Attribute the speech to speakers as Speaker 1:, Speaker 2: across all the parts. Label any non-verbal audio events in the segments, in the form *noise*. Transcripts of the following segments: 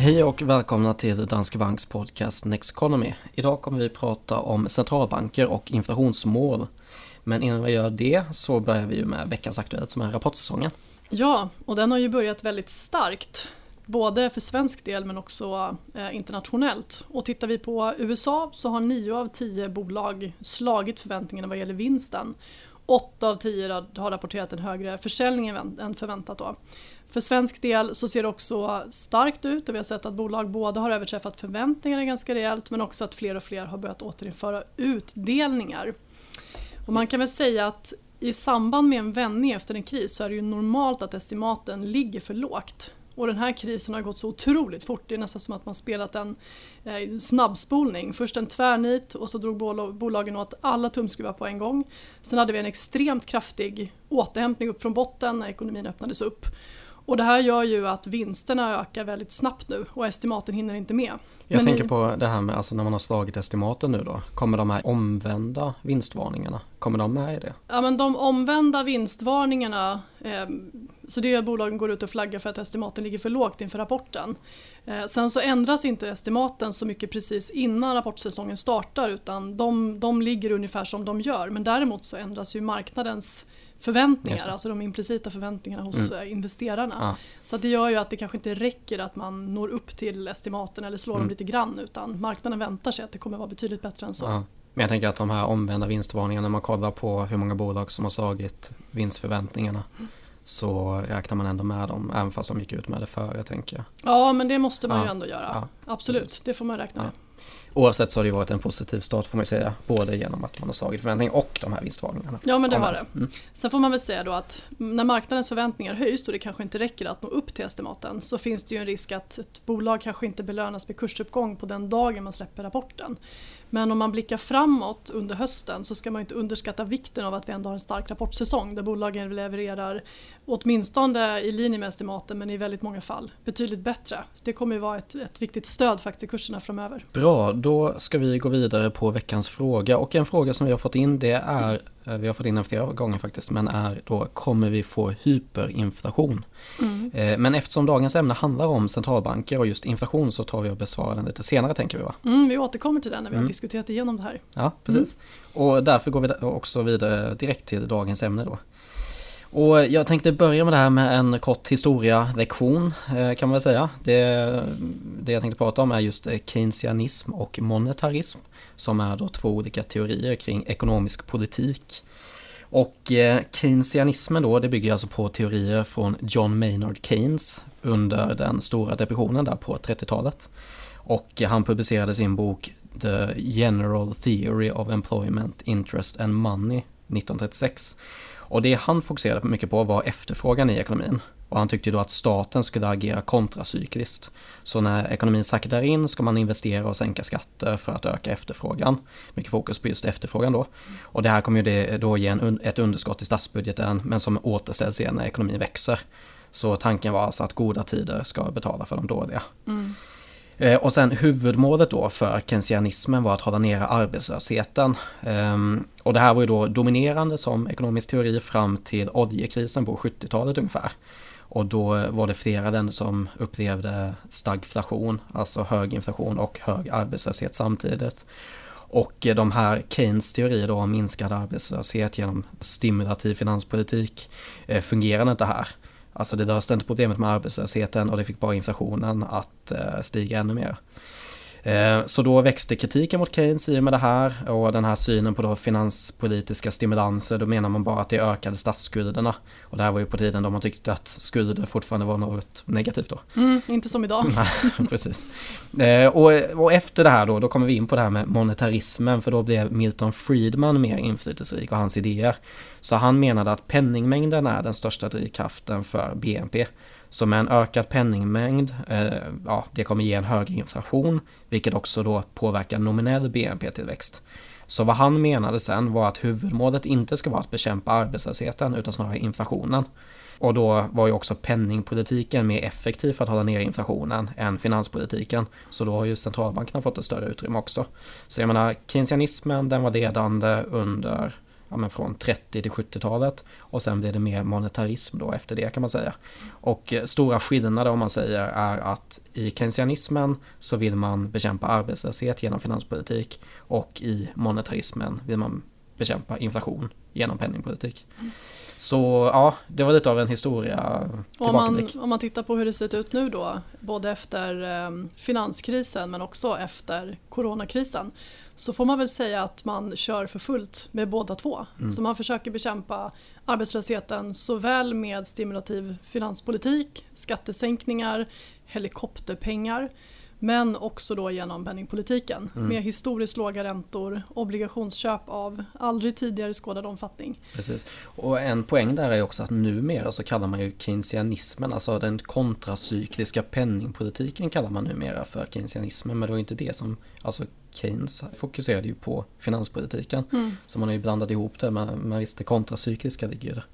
Speaker 1: Hej och välkomna till Danske Banks podcast Next Economy. Idag kommer vi prata om centralbanker och inflationsmål. Men innan vi gör det så börjar vi med veckans Aktuellt som är rapportsäsongen.
Speaker 2: Ja, och den har ju börjat väldigt starkt. Både för svensk del men också eh, internationellt. Och tittar vi på USA så har 9 av 10 bolag slagit förväntningarna vad gäller vinsten. 8 av 10 har rapporterat en högre försäljning än förväntat. Då. För svensk del så ser det också starkt ut och vi har sett att bolag både har överträffat förväntningarna ganska rejält men också att fler och fler har börjat återinföra utdelningar. Och man kan väl säga att i samband med en vändning efter en kris så är det ju normalt att estimaten ligger för lågt. Och den här krisen har gått så otroligt fort. Det är nästan som att man spelat en eh, snabbspolning. Först en tvärnit och så drog bolagen åt alla tumskruvar på en gång. Sen hade vi en extremt kraftig återhämtning upp från botten när ekonomin öppnades upp. Och det här gör ju att vinsterna ökar väldigt snabbt nu och estimaten hinner inte med.
Speaker 1: Jag Men tänker i... på det här med alltså när man har slagit estimaten nu då. Kommer de här omvända vinstvarningarna, kommer de med i det?
Speaker 2: Ja men de omvända vinstvarningarna eh, så det är att bolagen går ut och flaggar för att estimaten ligger för lågt inför rapporten. Eh, sen så ändras inte estimaten så mycket precis innan rapportsäsongen startar utan de, de ligger ungefär som de gör. Men däremot så ändras ju marknadens förväntningar, alltså de implicita förväntningarna hos mm. Eh, investerarna. Ja. Så det gör ju att det kanske inte räcker att man når upp till estimaten eller slår mm. dem lite grann utan marknaden väntar sig att det kommer vara betydligt bättre än så. Ja.
Speaker 1: Men jag tänker att de här omvända vinstvarningarna, när man kollar på hur många bolag som har slagit vinstförväntningarna mm. så räknar man ändå med dem, även fast de gick ut med det före tänker jag.
Speaker 2: Ja, men det måste man ja. ju ändå göra. Absolut, Precis. det får man räkna med.
Speaker 1: Oavsett så har det varit en positiv start får man säga. Både genom att man har slagit förväntningar och de här vinstvarningarna.
Speaker 2: Ja men det har det. Mm. Sen får man väl säga då att när marknadens förväntningar höjs och det kanske inte räcker att nå upp till estimaten så finns det ju en risk att ett bolag kanske inte belönas med kursuppgång på den dagen man släpper rapporten. Men om man blickar framåt under hösten så ska man inte underskatta vikten av att vi ändå har en stark rapportsäsong där bolagen levererar åtminstone i linje med estimaten men i väldigt många fall betydligt bättre. Det kommer ju vara ett, ett viktigt stöd faktiskt i kurserna framöver.
Speaker 1: Bra, då ska vi gå vidare på veckans fråga och en fråga som vi har fått in det är vi har fått in den flera gånger faktiskt, men är då kommer vi få hyperinflation? Mm. Eh, men eftersom dagens ämne handlar om centralbanker och just inflation så tar vi och besvarar den lite senare tänker vi va?
Speaker 2: Mm, vi återkommer till den när vi har mm. diskuterat igenom det här.
Speaker 1: Ja, precis. Mm. Och därför går vi också vidare direkt till dagens ämne då. Och jag tänkte börja med det här med en kort historia-lektion eh, kan man väl säga. Det, det jag tänkte prata om är just eh, keynesianism och monetarism som är då två olika teorier kring ekonomisk politik. Och eh, keynesianismen då, det bygger alltså på teorier från John Maynard Keynes under den stora depressionen där på 30-talet. Och han publicerade sin bok The General Theory of Employment, Interest and Money 1936. Och det han fokuserade mycket på var efterfrågan i ekonomin. Och han tyckte då att staten skulle agera kontracykliskt. Så när ekonomin saktar in ska man investera och sänka skatter för att öka efterfrågan. Mycket fokus på just efterfrågan då. Och det här kommer ju det då ge en, ett underskott i statsbudgeten men som återställs igen när ekonomin växer. Så tanken var alltså att goda tider ska betala för de dåliga. Mm. Eh, och sen huvudmålet då för keynesianismen var att hålla nere arbetslösheten. Eh, och det här var ju då dominerande som ekonomisk teori fram till oljekrisen på 70-talet ungefär. Och då var det flera länder som upplevde stagflation, alltså hög inflation och hög arbetslöshet samtidigt. Och eh, de här Keynes teorier då om minskad arbetslöshet genom stimulativ finanspolitik eh, fungerade inte här. Alltså det löste inte problemet med arbetslösheten och det fick bara inflationen att eh, stiga ännu mer. Eh, så då växte kritiken mot Keynes i och med det här och den här synen på då finanspolitiska stimulanser. Då menar man bara att det ökade statsskulderna. Och det här var ju på tiden då man tyckte att skulder fortfarande var något negativt då.
Speaker 2: Mm, inte som idag. *laughs*
Speaker 1: precis. Eh, och, och efter det här då, då kommer vi in på det här med monetarismen för då blev Milton Friedman mer inflytelserik och hans idéer. Så han menade att penningmängden är den största drivkraften för BNP. Så med en ökad penningmängd, eh, ja, det kommer ge en högre inflation, vilket också då påverkar nominell BNP-tillväxt. Så vad han menade sen var att huvudmålet inte ska vara att bekämpa arbetslösheten utan snarare inflationen. Och då var ju också penningpolitiken mer effektiv för att hålla ner inflationen än finanspolitiken. Så då har ju centralbankerna fått ett större utrymme också. Så jag menar, keynesianismen den var ledande under ja, men från 30 till 70-talet och sen blev det mer monetarism då efter det kan man säga. Och eh, stora skillnader om man säger är att i keynesianismen så vill man bekämpa arbetslöshet genom finanspolitik och i monetarismen vill man bekämpa inflation genom penningpolitik. Så ja, det var lite av en historia
Speaker 2: om man, om man tittar på hur det sett ut nu då, både efter eh, finanskrisen men också efter coronakrisen, så får man väl säga att man kör för fullt med båda två. Mm. Så man försöker bekämpa arbetslösheten såväl med stimulativ finanspolitik, skattesänkningar, helikopterpengar men också då genom penningpolitiken mm. med historiskt låga räntor, obligationsköp av aldrig tidigare skådad omfattning.
Speaker 1: Precis. Och en poäng där är också att numera så kallar man ju keynesianismen, alltså den kontracykliska penningpolitiken kallar man numera för keynesianismen. Men det var inte det som, alltså Keynes fokuserade ju på finanspolitiken. Mm. Så man har ju blandat ihop det, men, men visst det kontracykliska ligger ju där.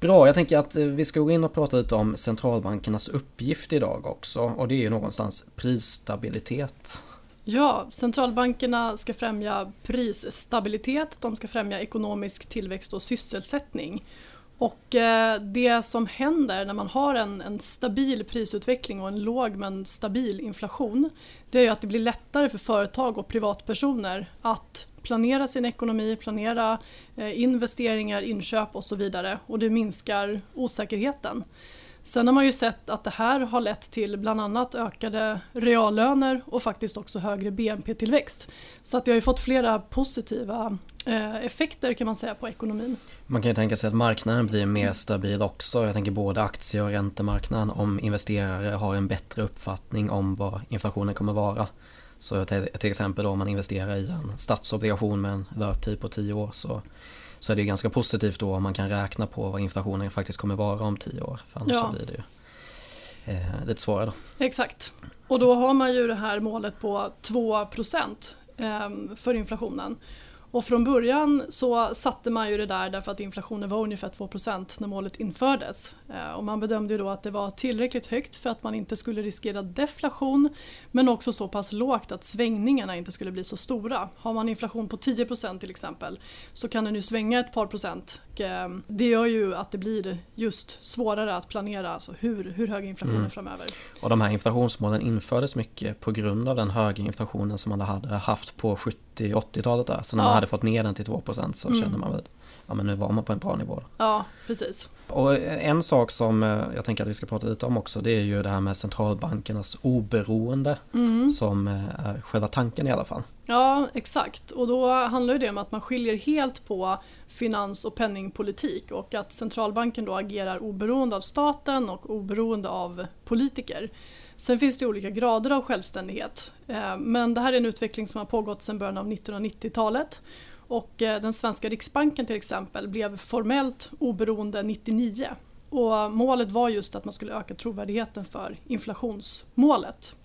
Speaker 1: Bra, jag tänker att eh, vi ska gå in och prata lite om centralbankernas uppgift idag också och det är ju någonstans prisstabilitet.
Speaker 2: Ja, centralbankerna ska främja prisstabilitet, de ska främja ekonomisk tillväxt och sysselsättning. Och eh, det som händer när man har en, en, stabil prisutveckling och en låg men stabil inflation det är ju att det blir lättare för företag och privatpersoner att planera sin ekonomi, planera eh, investeringar, inköp och så vidare och det minskar osäkerheten. Sen har man ju sett att det här har lett till bland annat ökade reallöner och faktiskt också högre BNP-tillväxt. Så att det har ju fått flera positiva effekter kan man säga på ekonomin.
Speaker 1: Man kan ju tänka sig att marknaden blir mer stabil också. Jag tänker både aktie och räntemarknaden om investerare har en bättre uppfattning om vad inflationen kommer vara. Så till, exempel om man investerar i en statsobligation med en löptid på 10 år så, så är det ganska positivt då om man kan räkna på vad inflationen faktiskt kommer vara om 10 år. För annars ja. blir det ju eh, lite svårare då.
Speaker 2: Exakt. Och då har man ju det här målet på 2 eh, för inflationen. Och från början så satte man ju det där därför att inflationen var ungefär 2% när målet infördes. Eh, och man bedömde ju då att det var tillräckligt högt för att man inte skulle riskera deflation men också så pass lågt att svängningarna inte skulle bli så stora. Har man inflation på 10% till exempel så kan den ju svänga ett par procent. Eh, det gör ju att det blir just svårare att planera alltså hur, hur hög inflationen mm. framöver.
Speaker 1: Och de här inflationsmålen infördes mycket på grund av den höga inflationen som man hade haft på 70-80-talet där. Så när ja. man hade fått ner den till 2% så mm. kände man väl ja men nu var man på en bra nivå.
Speaker 2: Ja, precis.
Speaker 1: Och en sak som eh, jag tänker att vi ska prata lite om också det är ju det här med centralbankernas oberoende mm. som eh, är själva tanken i alla fall.
Speaker 2: Ja, exakt. Och då handlar det om att man skiljer helt på finans och penningpolitik och att centralbanken då agerar oberoende av staten och oberoende av politiker. Sen finns det olika grader av självständighet. Eh, men det här är en utveckling som har pågått sedan början av 1990-talet och eh, den svenska riksbanken till exempel blev formellt oberoende 99. Och målet var just att man skulle öka trovärdigheten för inflationsmålet.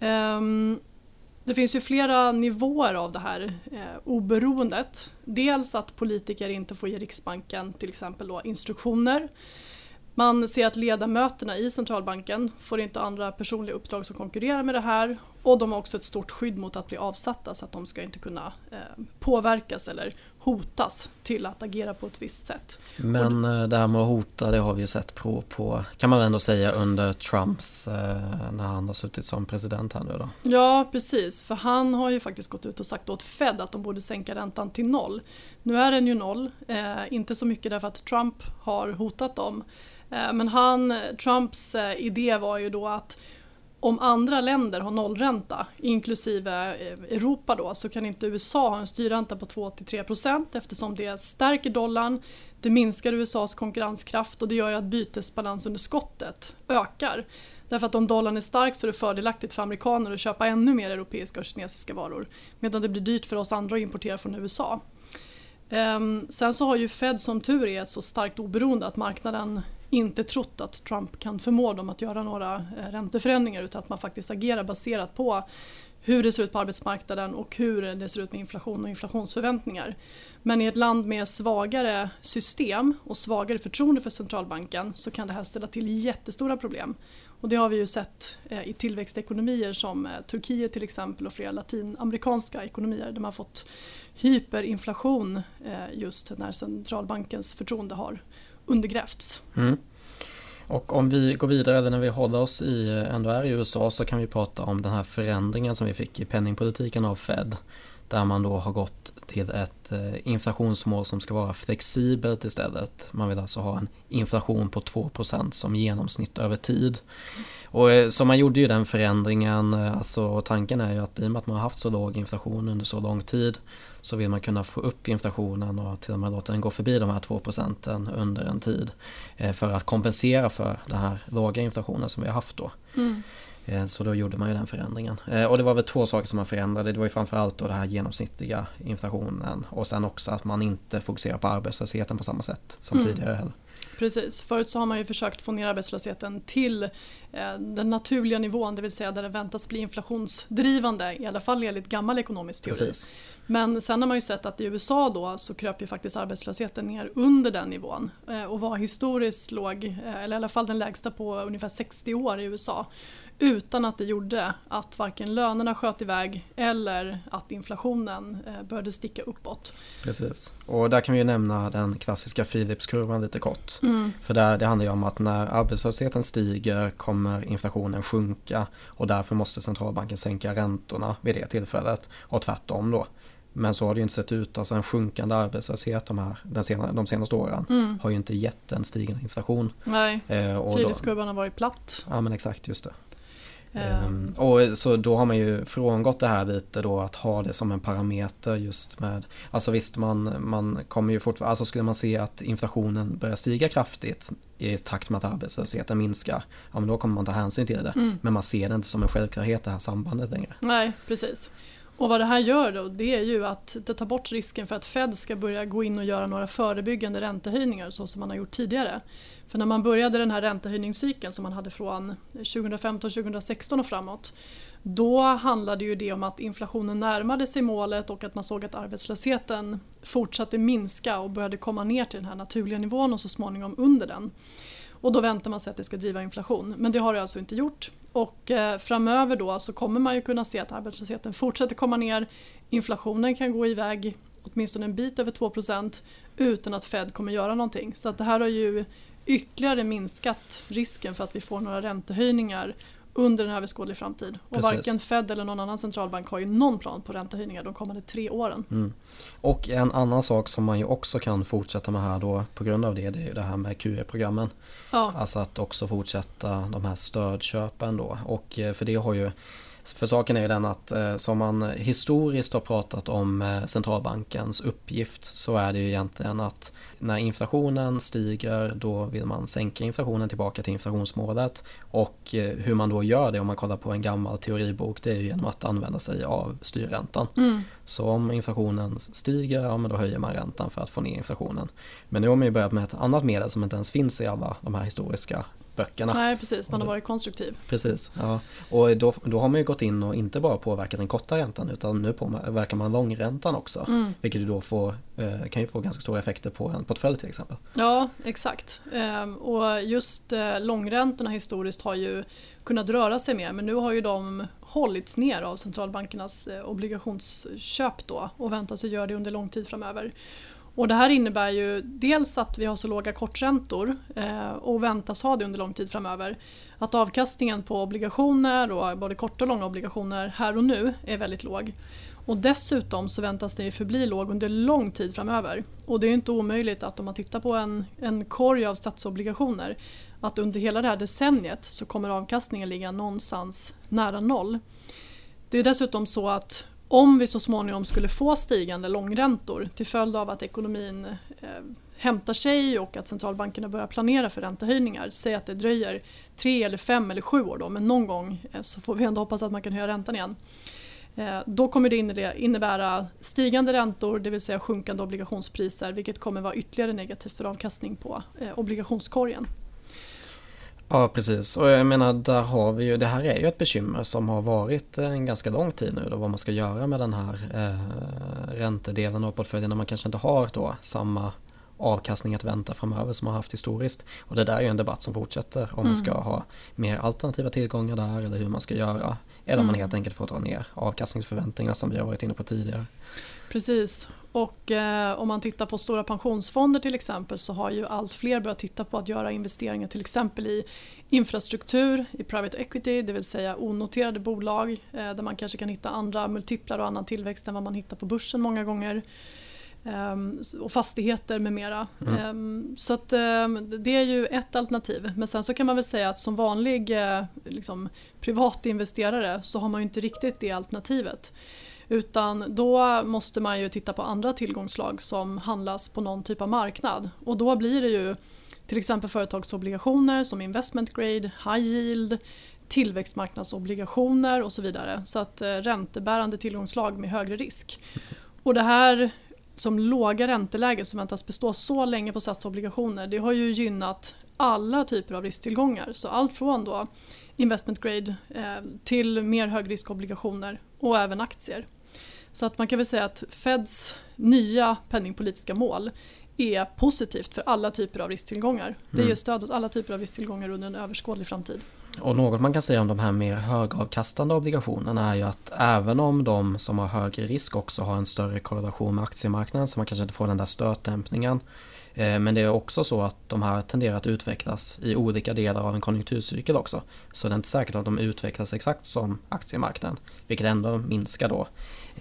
Speaker 2: Ehm, det finns ju flera nivåer av det här eh, oberoendet. Dels att politiker inte får ge Riksbanken till exempel då instruktioner man ser att ledamöterna i centralbanken får inte andra personliga uppdrag som konkurrerar med det här och de har också ett stort skydd mot att bli avsatta så att de ska inte kunna eh, påverkas eller hotas till att agera på ett visst sätt.
Speaker 1: Men det, eh, det här med att hota det har vi ju sett prov på kan man ändå säga under Trumps eh, när han har suttit som president här nu då.
Speaker 2: Ja precis för han har ju faktiskt gått ut och sagt åt Fed att de borde sänka räntan till noll. Nu är den ju noll, eh, inte så mycket därför att Trump har hotat dem Eh, men han, eh, Trumps eh, idé var ju då att om andra länder har nollränta, inklusive Europa då, så kan inte USA ha en styrränta på 2-3% eftersom det stärker dollarn, det minskar USAs konkurrenskraft och det gör att bytesbalansunderskottet ökar. Därför att om dollarn är stark så är det fördelaktigt för amerikaner att köpa ännu mer europeiska och kinesiska varor. Medan det blir dyrt för oss andra att importera från USA. Ehm, sen så har ju Fed som tur är ett så starkt oberoende att marknaden inte trott att Trump kan förmå dem att göra några eh, ränteförändringar utan att man faktiskt agerar baserat på hur det ser ut på arbetsmarknaden och hur det ser ut med inflation och inflationsförväntningar. Men i ett land med svagare system och svagare förtroende för centralbanken så kan det här ställa till jättestora problem. Och det har vi ju sett eh, i tillväxtekonomier som eh, Turkiet till exempel och flera latinamerikanska ekonomier där man har fått hyperinflation just när centralbankens förtroende har undergrävts.
Speaker 1: Mm. Och om vi går vidare, eller när vi håller oss i, eh, ändå är i USA, så kan vi prata om den här förändringen som vi fick i penningpolitiken av Fed. Där man då har gått till ett eh, inflationsmål som ska vara flexibelt istället. Man vill alltså ha en inflation på 2% som genomsnitt över tid. Och eh, så man gjorde ju den förändringen, eh, alltså tanken är ju att i och med att man har haft så låg inflation under så lång tid så vill man kunna få upp inflationen och till och med låta den gå förbi de här 2 procenten under en tid. För att kompensera för den här låga inflationen som vi har haft då. Mm. Eh, så då gjorde man ju den förändringen. Eh, och det var väl två saker som man förändrade. Det var ju framförallt då det här genomsnittliga inflationen och sen också att man inte fokuserar på arbetslösheten på samma sätt som mm. tidigare heller.
Speaker 2: Precis, förut så har man ju försökt få ner arbetslösheten till eh, den naturliga nivån, det vill säga där det väntas bli inflationsdrivande, i alla fall enligt gammal ekonomisk teori. Precis. Men sen har man ju sett att i USA då så kröp ju faktiskt arbetslösheten ner under den nivån och var historiskt låg, eller i alla fall den lägsta på ungefär 60 år i USA utan att det gjorde att varken lönerna sköt iväg eller att inflationen eh, började sticka uppåt.
Speaker 1: Precis, och där kan vi ju nämna den klassiska Philipskurvan lite kort. Mm. För där, det handlar ju om att när arbetslösheten stiger kommer inflationen sjunka och därför måste centralbanken sänka räntorna vid det tillfället och tvärtom då. Men så har det ju inte sett ut. Alltså en sjunkande arbetslöshet de, här, den sena, de senaste åren mm. har ju inte gett en stigande inflation.
Speaker 2: Nej, eh, Philipskurvan har varit platt.
Speaker 1: Ja men exakt, just det. Um, och så då har man ju frångått det här lite då att ha det som en parameter just med Alltså visst man, man kommer ju fortfarande, alltså skulle man se att inflationen börjar stiga kraftigt i takt med att arbetslösheten minskar Ja men då kommer man ta hänsyn till det mm. Men man ser det inte som en självklarhet det här sambandet längre.
Speaker 2: Nej precis. Och vad det här gör då det är ju att det tar bort risken för att Fed ska börja gå in och göra några förebyggande räntehöjningar så som man har gjort tidigare. För när man började den här räntehöjningscykeln som man hade från 2015-2016 och framåt då handlade ju det om att inflationen närmade sig målet och att man såg att arbetslösheten fortsatte minska och började komma ner till den här naturliga nivån och så småningom under den. Och då väntar man sig att det ska driva inflation. Men det har det alltså inte gjort. Och eh, framöver då så kommer man ju kunna se att arbetslösheten fortsätter komma ner. Inflationen kan gå iväg åtminstone en bit över 2% utan att Fed kommer göra någonting. Så att det här har ju ytterligare minskat risken för att vi får några räntehöjningar under en överskådlig framtid. Och Precis. varken Fed eller någon annan centralbank har ju någon plan på räntehöjningar de kommande tre åren. Mm.
Speaker 1: Och en annan sak som man ju också kan fortsätta med här då på grund av det, det är ju det här med QE-programmen. Ja. Alltså att också fortsätta de här stödköpen då. Och eh, för det har ju för saken är ju den att eh, som man historiskt har pratat om eh, centralbankens uppgift så är det ju egentligen att när inflationen stiger då vill man sänka inflationen tillbaka till inflationsmålet och eh, hur man då gör det om man kollar på en gammal teoribok det är ju genom att använda sig av styrräntan. Mm. Så om inflationen stiger, ja men då höjer man räntan för att få ner inflationen. Men nu har man ju börjat med ett annat medel som inte ens finns i alla de här historiska böckerna.
Speaker 2: Nej precis, man har varit konstruktiv.
Speaker 1: Precis, ja. Och då, då har man ju gått in och inte bara påverkat den korta räntan utan nu påverkar man långräntan också. Mm. Vilket då får, eh, kan ju få ganska stora effekter på en portfölj till exempel.
Speaker 2: Ja, exakt. Ehm, och just eh, långräntorna historiskt har ju kunnat röra sig mer men nu har ju de hållits ner av centralbankernas eh, obligationsköp då och väntas göra det under lång tid framöver. Och det här innebär ju dels att vi har så låga korträntor eh, och väntas ha det under lång tid framöver. Att avkastningen på obligationer och både korta och långa obligationer här och nu är väldigt låg. Och dessutom så väntas den ju förbli låg under lång tid framöver. Och det är inte omöjligt att om man tittar på en, en korg av statsobligationer att under hela det här decenniet så kommer avkastningen ligga någonstans nära noll. Det är dessutom så att om vi så småningom skulle få stigande långräntor till följd av att ekonomin eh, hämtar sig och att centralbankerna börjar planera för räntehöjningar. Säg att det dröjer tre eller fem eller sju år då, men någon gång eh, så får vi ändå hoppas att man kan höja räntan igen. Eh, då kommer det innebära stigande räntor, det vill säga sjunkande obligationspriser vilket kommer vara ytterligare negativt för avkastning på eh, obligationskorgen.
Speaker 1: Ja precis och jag menar där har vi ju, det här är ju ett bekymmer som har varit en ganska lång tid nu då vad man ska göra med den här eh, räntedelen av portföljen när man kanske inte har då samma avkastning att vänta framöver som man haft historiskt. Och det där är ju en debatt som fortsätter om mm. man ska ha mer alternativa tillgångar där eller hur man ska göra. Eller om man mm. helt enkelt får dra ner avkastningsförväntningarna som vi har varit inne på tidigare.
Speaker 2: Precis, och eh, om man tittar på stora pensionsfonder till exempel så har ju allt fler börjat titta på att göra investeringar till exempel i infrastruktur, i private equity, det vill säga onoterade bolag eh, där man kanske kan hitta andra multiplar och annan tillväxt än vad man hittar på börsen många gånger. Um, och fastigheter med mera. Mm. Um, så att, um, det är ju ett alternativ. Men sen så kan man väl säga att som vanlig uh, liksom, privat investerare så har man ju inte riktigt det alternativet. Utan då måste man ju titta på andra tillgångslag som handlas på någon typ av marknad. Och då blir det ju till exempel företagsobligationer som investment grade, high yield, tillväxtmarknadsobligationer och så vidare. Så att uh, räntebärande tillgångslag med högre risk. Och det här som låga ränteläge som väntas bestå så länge på statsobligationer det har ju gynnat alla typer av risktillgångar. Så allt från då investment grade eh, till mer högriskobligationer och även aktier. Så att man kan väl säga att Feds nya penningpolitiska mål är positivt för alla typer av risktillgångar. Det mm. ger stöd åt alla typer av risktillgångar under en överskådlig framtid.
Speaker 1: Och något man kan säga om de här mer högavkastande obligationerna är ju att även om de som har högre risk också har en större korrelation med aktiemarknaden så man kanske inte får den där stötdämpningen. Eh, men det är också så att de här tenderar att utvecklas i olika delar av en konjunkturcykel också. Så det är inte säkert att de utvecklas exakt som aktiemarknaden. Vilket ändå minskar då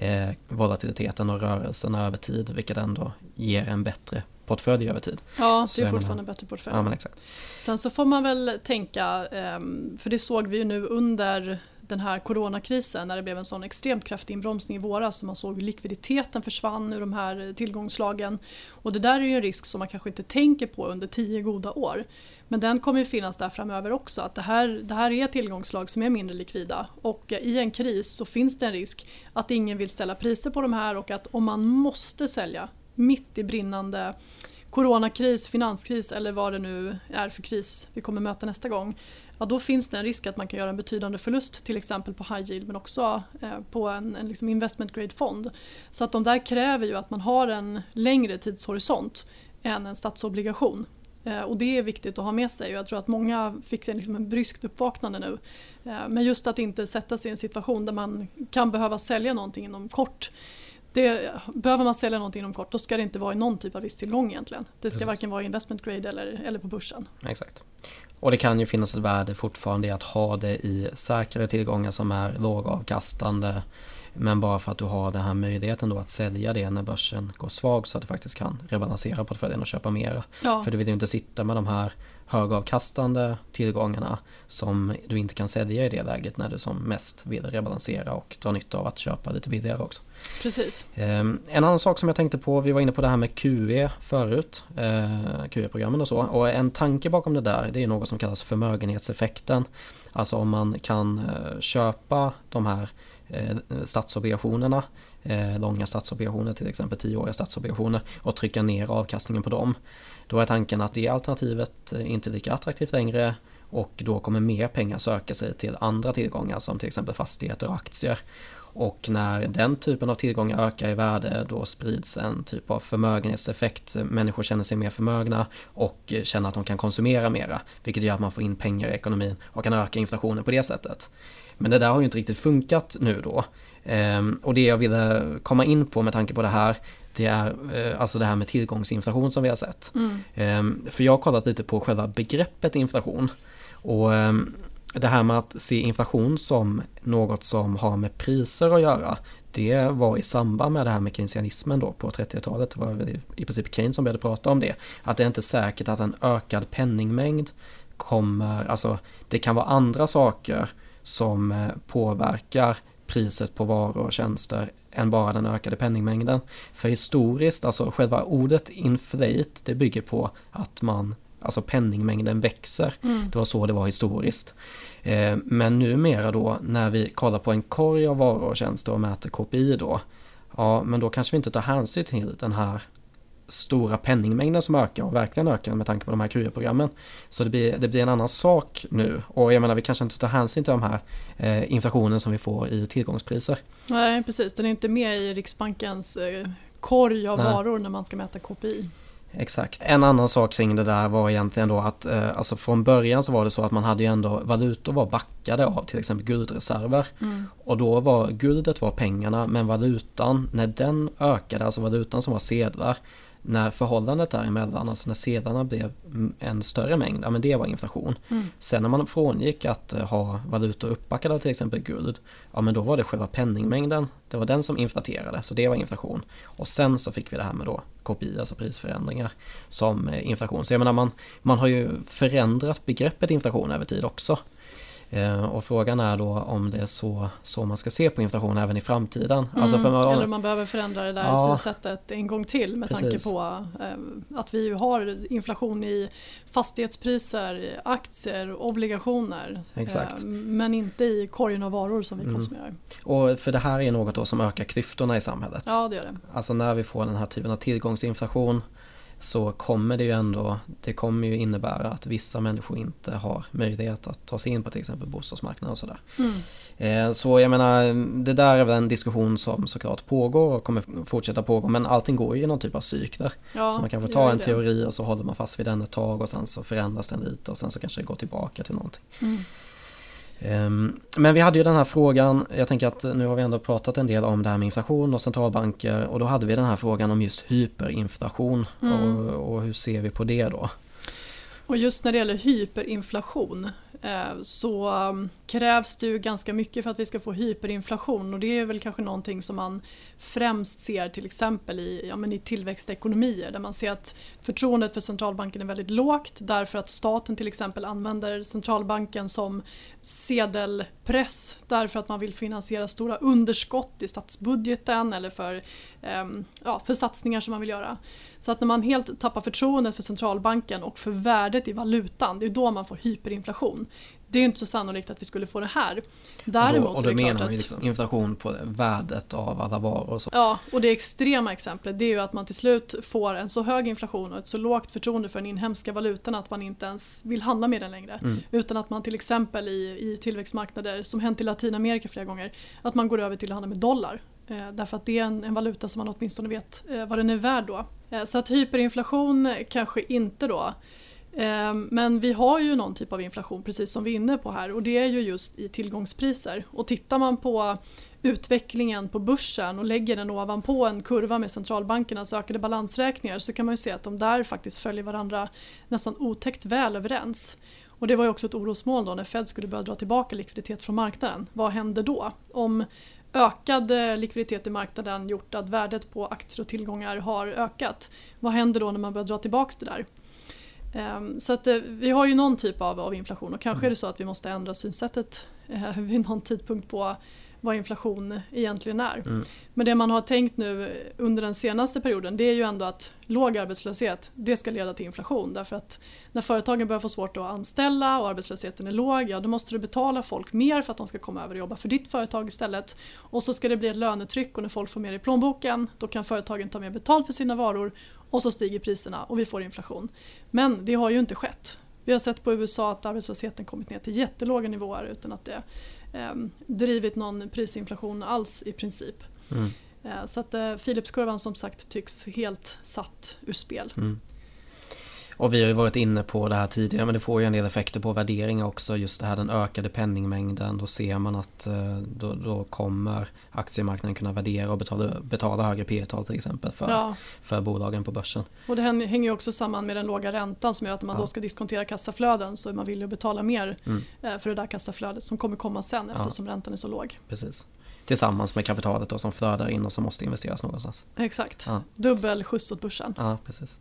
Speaker 1: eh, volatiliteten och rörelserna över tid. Vilket ändå ger en bättre portfölj över tid.
Speaker 2: Ja, det är fortfarande en bättre portfölj.
Speaker 1: Ja, men exakt.
Speaker 2: Sen så får man väl tänka, ehm, för det såg vi ju nu under den här coronakrisen när det blev en sån extremt kraftig inbromsning i våras. Så man såg hur likviditeten försvann ur de här tillgångslagen. Och det där är ju en risk som man kanske inte tänker på under tio goda år. Men den kommer ju finnas där framöver också. Att det här, det här är tillgångslag som är mindre likvida. Och i en kris så finns det en risk att ingen vill ställa priser på de här och att om man måste sälja mitt i brinnande coronakris, finanskris eller vad det nu är för kris vi kommer möta nästa gång. Ja, då finns det en risk att man kan göra en betydande förlust till exempel på high yield men också eh, på en, en liksom investment grade fond. Så att de där kräver ju att man har en längre tidshorisont än en statsobligation. Eh, och det är viktigt att ha med sig och jag tror att många fick liksom en bryskt uppvaknande nu. Eh, men just att inte sätta sig i en situation där man kan behöva sälja någonting inom kort det, behöver man sälja någonting inom kort då ska det inte vara i någon typ av risktillgång egentligen. Det ska Precis. varken vara investment grade eller, eller på börsen.
Speaker 1: Exakt. Och det kan ju finnas ett värde fortfarande i att ha det i säkrare tillgångar som är lågavkastande. Men bara för att du har den här möjligheten då att sälja det när börsen går svag så att du faktiskt kan rebalansera portföljen och köpa mera. Ja. För du vill ju inte sitta med de här högavkastande tillgångarna som du inte kan sälja i det läget när du som mest vill rebalansera och dra nytta av att köpa lite billigare också.
Speaker 2: Precis.
Speaker 1: Ehm, en annan sak som jag tänkte på, vi var inne på det här med QE förut, eh, QE-programmen och så. Och en tanke bakom det där, det är något som kallas förmögenhetseffekten. Alltså om man kan eh, köpa de här eh, statsobligationerna långa statsobligationer, till exempel tioåriga statsobligationer och trycka ner avkastningen på dem. Då är tanken att det alternativet eh, inte är lika attraktivt längre och då kommer mer pengar söka sig till andra tillgångar som till exempel fastigheter och aktier. Och när den typen av tillgångar ökar i värde då sprids en typ av förmögenhetseffekt. Människor känner sig mer förmögna och eh, känner att de kan konsumera mera. Vilket gör att man får in pengar i ekonomin och kan öka inflationen på det sättet. Men det där har ju inte riktigt funkat nu då. Ehm, och det jag ville komma in på med tanke på det här det är eh, alltså det här med tillgångsinflation som vi har sett. Mm. Ehm, för jag har kollat lite på själva begreppet inflation. Och ehm, det här med att se inflation som något som har med priser att göra det var i samband med det här med keynesianismen då på 30-talet. Det var i princip Keynes som började prata om det. Att det är inte säkert att en ökad penningmängd kommer, alltså det kan vara andra saker som eh, påverkar priset på varor och tjänster än bara den ökade penningmängden. För historiskt, alltså själva ordet inflate, det bygger på att man, alltså penningmängden växer. Mm. Det var så det var historiskt. Eh, men numera då när vi kollar på en korg av varor och tjänster och mäter KPI då, ja men då kanske vi inte tar hänsyn till den här stora penningmängden som ökar och verkligen ökar med tanke på de här QE-programmen. Så det blir, det blir en annan sak nu och jag menar vi kanske inte tar hänsyn till de här eh, inflationen som vi får i tillgångspriser.
Speaker 2: Nej precis, den är inte med i Riksbankens eh, korg av Nej. varor när man ska mäta KPI.
Speaker 1: Exakt. En annan sak kring det där var egentligen då att eh, alltså från början så var det så att man hade ju ändå valutor var backade av till exempel guldreserver. Mm. Och då var guldet var pengarna men valutan, när den ökade, alltså valutan som var sedlar, när förhållandet däremellan, alltså när sedlarna blev en större mängd, ja men det var inflation. Mm. Sen när man frångick att eh, ha valutor uppbackade av till exempel guld, ja men då var det själva penningmängden, det var den som inflaterade, så det var inflation. Och sen så fick vi det här med då KPI, alltså prisförändringar, som eh, inflation. Så jag menar man, man har ju förändrat begreppet inflation över tid också. Eh, och frågan är då om det är så, så man ska se på inflation även i framtiden.
Speaker 2: Mm, alltså man, eller om man behöver förändra det där ja, sättet en gång till med precis. tanke på eh, att vi har inflation i fastighetspriser, aktier, obligationer.
Speaker 1: Exakt.
Speaker 2: Eh, men inte i korgen av varor som vi mm. konsumerar.
Speaker 1: Och för det här är något då som ökar klyftorna i samhället.
Speaker 2: Ja det gör det.
Speaker 1: Alltså när vi får den här typen av tillgångsinflation så kommer det ju ändå, det kommer ju innebära att vissa människor inte har möjlighet att ta sig in på till exempel bostadsmarknaden och sådär. Mm. Eh, så jag menar, det där är väl en diskussion som såklart pågår och kommer fortsätta pågå men allting går ju i någon typ av cykler. Ja, så man kan få ta en teori och så håller man fast vid den ett tag och sen så förändras den lite och sen så kanske det går tillbaka till någonting. Mm. Ehm, men vi hade ju den här frågan, jag tänker att nu har vi ändå pratat en del om det här med inflation och centralbanker och då hade vi den här frågan om just hyperinflation mm. och, och hur ser vi på det då?
Speaker 2: Och just när det gäller hyperinflation Eh, så um, krävs det ju ganska mycket för att vi ska få hyperinflation och det är väl kanske någonting som man främst ser till exempel i, ja, men i tillväxtekonomier där man ser att förtroendet för centralbanken är väldigt lågt därför att staten till exempel använder centralbanken som sedelpress därför att man vill finansiera stora underskott i statsbudgeten eller för, um, ja, för satsningar som man vill göra. Så att när man helt tappar förtroendet för centralbanken och för värdet i valutan, det är då man får hyperinflation. Det är inte så sannolikt att vi skulle få det här.
Speaker 1: Däremot och då, och då menar man ju liksom inflation på värdet av alla varor och så.
Speaker 2: Ja, och det extrema exemplet det är ju att man till slut får en så hög inflation och ett så lågt förtroende för den inhemska valutan att man inte ens vill handla med den längre. Mm. Utan att man till exempel i, i tillväxtmarknader, som hänt i Latinamerika flera gånger, att man går över till att handla med dollar. Eh, därför att det är en, en, valuta som man åtminstone vet eh, vad den är värd då. Eh, så att hyperinflation kanske inte då. Ehm, men vi har ju någon typ av inflation precis som vi är inne på här och det är ju just i tillgångspriser. Och tittar man på utvecklingen på börsen och lägger den ovanpå en kurva med centralbankernas ökade balansräkningar så kan man ju se att de där faktiskt följer varandra nästan otäckt väl överens. Och det var ju också ett orosmål då när Fed skulle börja dra tillbaka likviditet från marknaden. Vad händer då? Om ökad eh, likviditet i marknaden gjort att värdet på aktier och tillgångar har ökat. Vad händer då när man börjar dra tillbaka det där? Ehm, så att eh, vi har ju någon typ av, av inflation och kanske är det så att vi måste ändra synsättet eh, vid någon tidpunkt på vad inflation egentligen är. Mm. Men det man har tänkt nu under den senaste perioden det är ju ändå att låg arbetslöshet det ska leda till inflation. Därför att när företagen börjar få svårt att anställa och arbetslösheten är låg ja då måste du betala folk mer för att de ska komma över och jobba för ditt företag istället. Och så ska det bli ett lönetryck och när folk får mer i plånboken då kan företagen ta mer betalt för sina varor och så stiger priserna och vi får inflation. Men det har ju inte skett. Vi har sett på USA att arbetslösheten kommit ner till jättelåga nivåer utan att det eh, drivit någon prisinflation alls i princip. Mm. Eh, så att eh, Philipskurvan som sagt tycks helt satt ur spel. Mm.
Speaker 1: Och vi har ju varit inne på det här tidigare men det får ju en del effekter på värderingar också. Just det här den ökade penningmängden. Då ser man att eh, då, då kommer aktiemarknaden kunna värdera och betala, betala högre P tal till exempel för, ja. för bolagen på börsen.
Speaker 2: Och det hänger ju också samman med den låga räntan som gör att när man ja. då ska diskontera kassaflöden så är man villig att betala mer mm. Eh, för det där kassaflödet som kommer komma sen eftersom ja. räntan är så låg.
Speaker 1: Precis tillsammans med kapitalet då, som flödar in och som måste investeras någonstans.
Speaker 2: Exakt, ja. dubbel skjuts åt börsen.
Speaker 1: Ja, precis.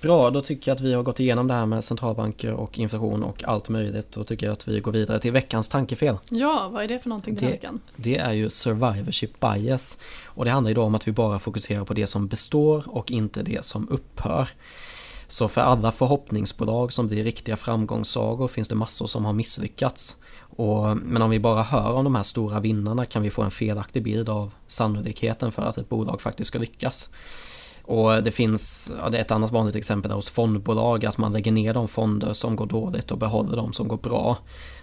Speaker 1: Bra, då tycker jag att vi har gått igenom det här med centralbanker och inflation och allt möjligt. Då tycker jag att vi går vidare till veckans tankefel.
Speaker 2: Ja, vad är det för någonting den
Speaker 1: här
Speaker 2: veckan?
Speaker 1: Det är ju survivorship bias. Och det handlar ju då om att vi bara fokuserar på det som består och inte det som upphör. Så för alla förhoppningsbolag som blir riktiga framgångssagor finns det massor som har misslyckats. Och, men om vi bara hör om de här stora vinnarna kan vi få en felaktig bild av sannolikheten för att ett bolag faktiskt ska lyckas. Och det finns, ja, det är ett annat vanligt exempel där hos fondbolag att man lägger ner de fonder som går dåligt och behåller de som går bra.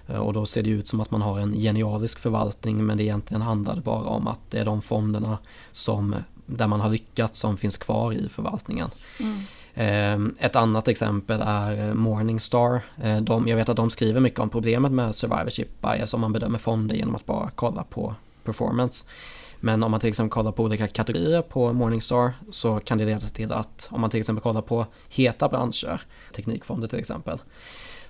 Speaker 1: Och då ser det ut som att man har en genialisk förvaltning men det egentligen handlar bara om att det är de fonderna som, där man har lyckats som finns kvar i förvaltningen. Mm. Ehm, ett annat exempel är eh, Morningstar. Ehm, de, jag vet att de skriver mycket om problemet med survivorship bias om man bedömer fonder genom att bara kolla på performance. Men om man till exempel kollar på olika kategorier på Morningstar så kan det leda till att om man till exempel kollar på heta branscher, teknikfonder till exempel,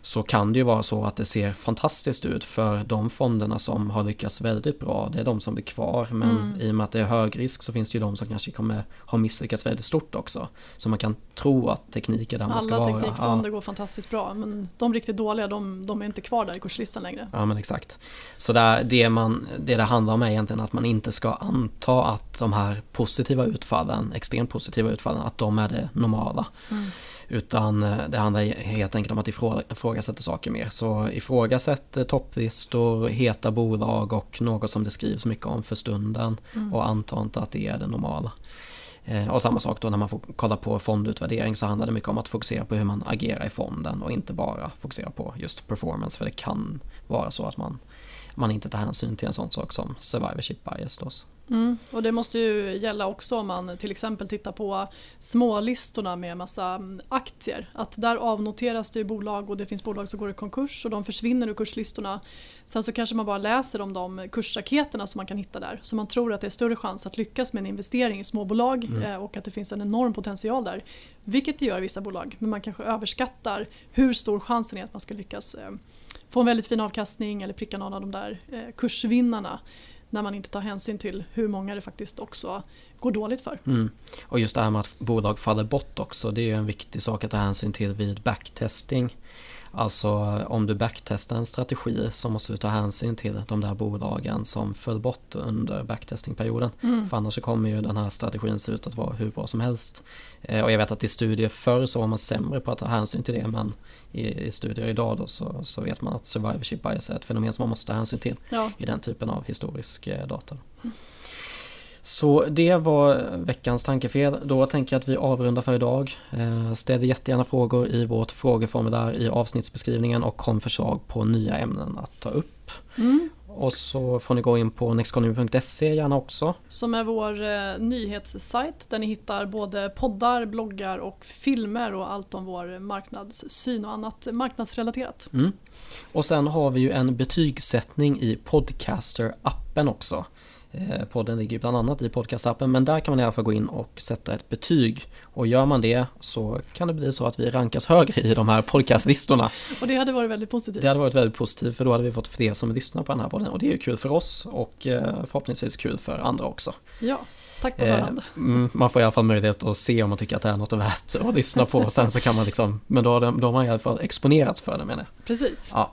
Speaker 1: så kan det ju vara så att det ser fantastiskt ut för de fonderna som har lyckats väldigt bra. Det är de som blir kvar men mm. i och med att det är hög risk så finns det ju de som kanske kommer ha misslyckats väldigt stort också. Så man kan tro att teknik är där man ska vara.
Speaker 2: Alla teknikfonder ja. går fantastiskt bra men de riktigt dåliga de, de, är inte kvar där i kurslistan längre.
Speaker 1: Ja men exakt. Så där, det, man, det det handlar om är egentligen att man inte ska anta att de här positiva utfallen, extremt positiva utfallen, att de är det normala. Mm. Utan eh, det handlar helt enkelt om att ifrågasätta saker mer. Så ifrågasätt eh, topplistor, heta bolag och något som det skrivs mycket om för stunden. Mm. Och anta inte att det är det normala. Eh, och samma sak då när man får kolla på fondutvärdering så handlar det mycket om att fokusera på hur man agerar i fonden och inte bara fokusera på just performance för det kan vara så att man, man inte tar hänsyn till en sån sak som survivorship bias. Då.
Speaker 2: Mm, och det måste ju gälla också om man till exempel tittar på smålistorna med massa mm, aktier. Att där avnoteras det bolag och det finns bolag som går i konkurs och de försvinner ur kurslistorna. Sen så kanske man bara läser om de kursraketerna som man kan hitta där. Så man tror att det är större chans att lyckas med en investering i småbolag mm. Eh, och att det finns en enorm potential där. Vilket det gör i vissa bolag. Men man kanske överskattar hur stor chansen är att man ska lyckas eh, få en väldigt fin avkastning eller pricka någon av de där eh, kursvinnarna när man inte tar hänsyn till hur många det faktiskt också går dåligt för.
Speaker 1: Mm. Och just det här med att bolag faller bort också, det är en viktig sak att ta hänsyn till vid backtesting. Alltså om du backtestar en strategi så måste du ta hänsyn till de där bolagen som föll bort under backtestingperioden. Mm. För annars så kommer ju den här strategin se ut att vara hur bra som helst. Eh, och jag vet att i studier förr så var man sämre på att ta hänsyn till det men i, i studier idag då så, så vet man att survivorship bias är ett fenomen som man måste ta hänsyn till ja. i den typen av historisk eh, data. Mm. Så det var veckans tankefel. Då tänker jag att vi avrundar för idag. Eh, ställ jättegärna frågor i vårt frågeformulär i avsnittsbeskrivningen och kom förslag på nya ämnen att ta upp. Mm. Och så får ni gå in på nexteconomy.se gärna också.
Speaker 2: Som är vår eh, nyhetssajt där ni hittar både poddar, bloggar och filmer och allt om vår marknadssyn och annat marknadsrelaterat.
Speaker 1: Mm. Och sen har vi ju en betygssättning i Podcaster-appen också. Eh, podden ligger bland annat i podcastappen men där kan man i alla fall gå in och sätta ett betyg. Och gör man det så kan det bli så att vi rankas högre i de här podcastlistorna.
Speaker 2: och det hade varit väldigt positivt.
Speaker 1: Det hade varit väldigt positivt för då hade vi fått fler som lyssnar på den här podden och det är ju kul för oss och eh, förhoppningsvis kul för andra också.
Speaker 2: Ja, tack på förhand.
Speaker 1: Eh, man får i alla fall möjlighet att se om man tycker att det är något värt att lyssna på och sen så kan man liksom, men då, då har man i alla fall exponerats för det menar jag.
Speaker 2: Precis.
Speaker 1: Ja.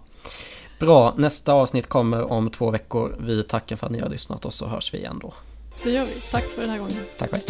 Speaker 1: Bra, nästa avsnitt kommer om två veckor. Vi tackar för att ni har lyssnat och så hörs vi igen då.
Speaker 2: Det gör vi. Tack för den här gången.
Speaker 1: Tack själv.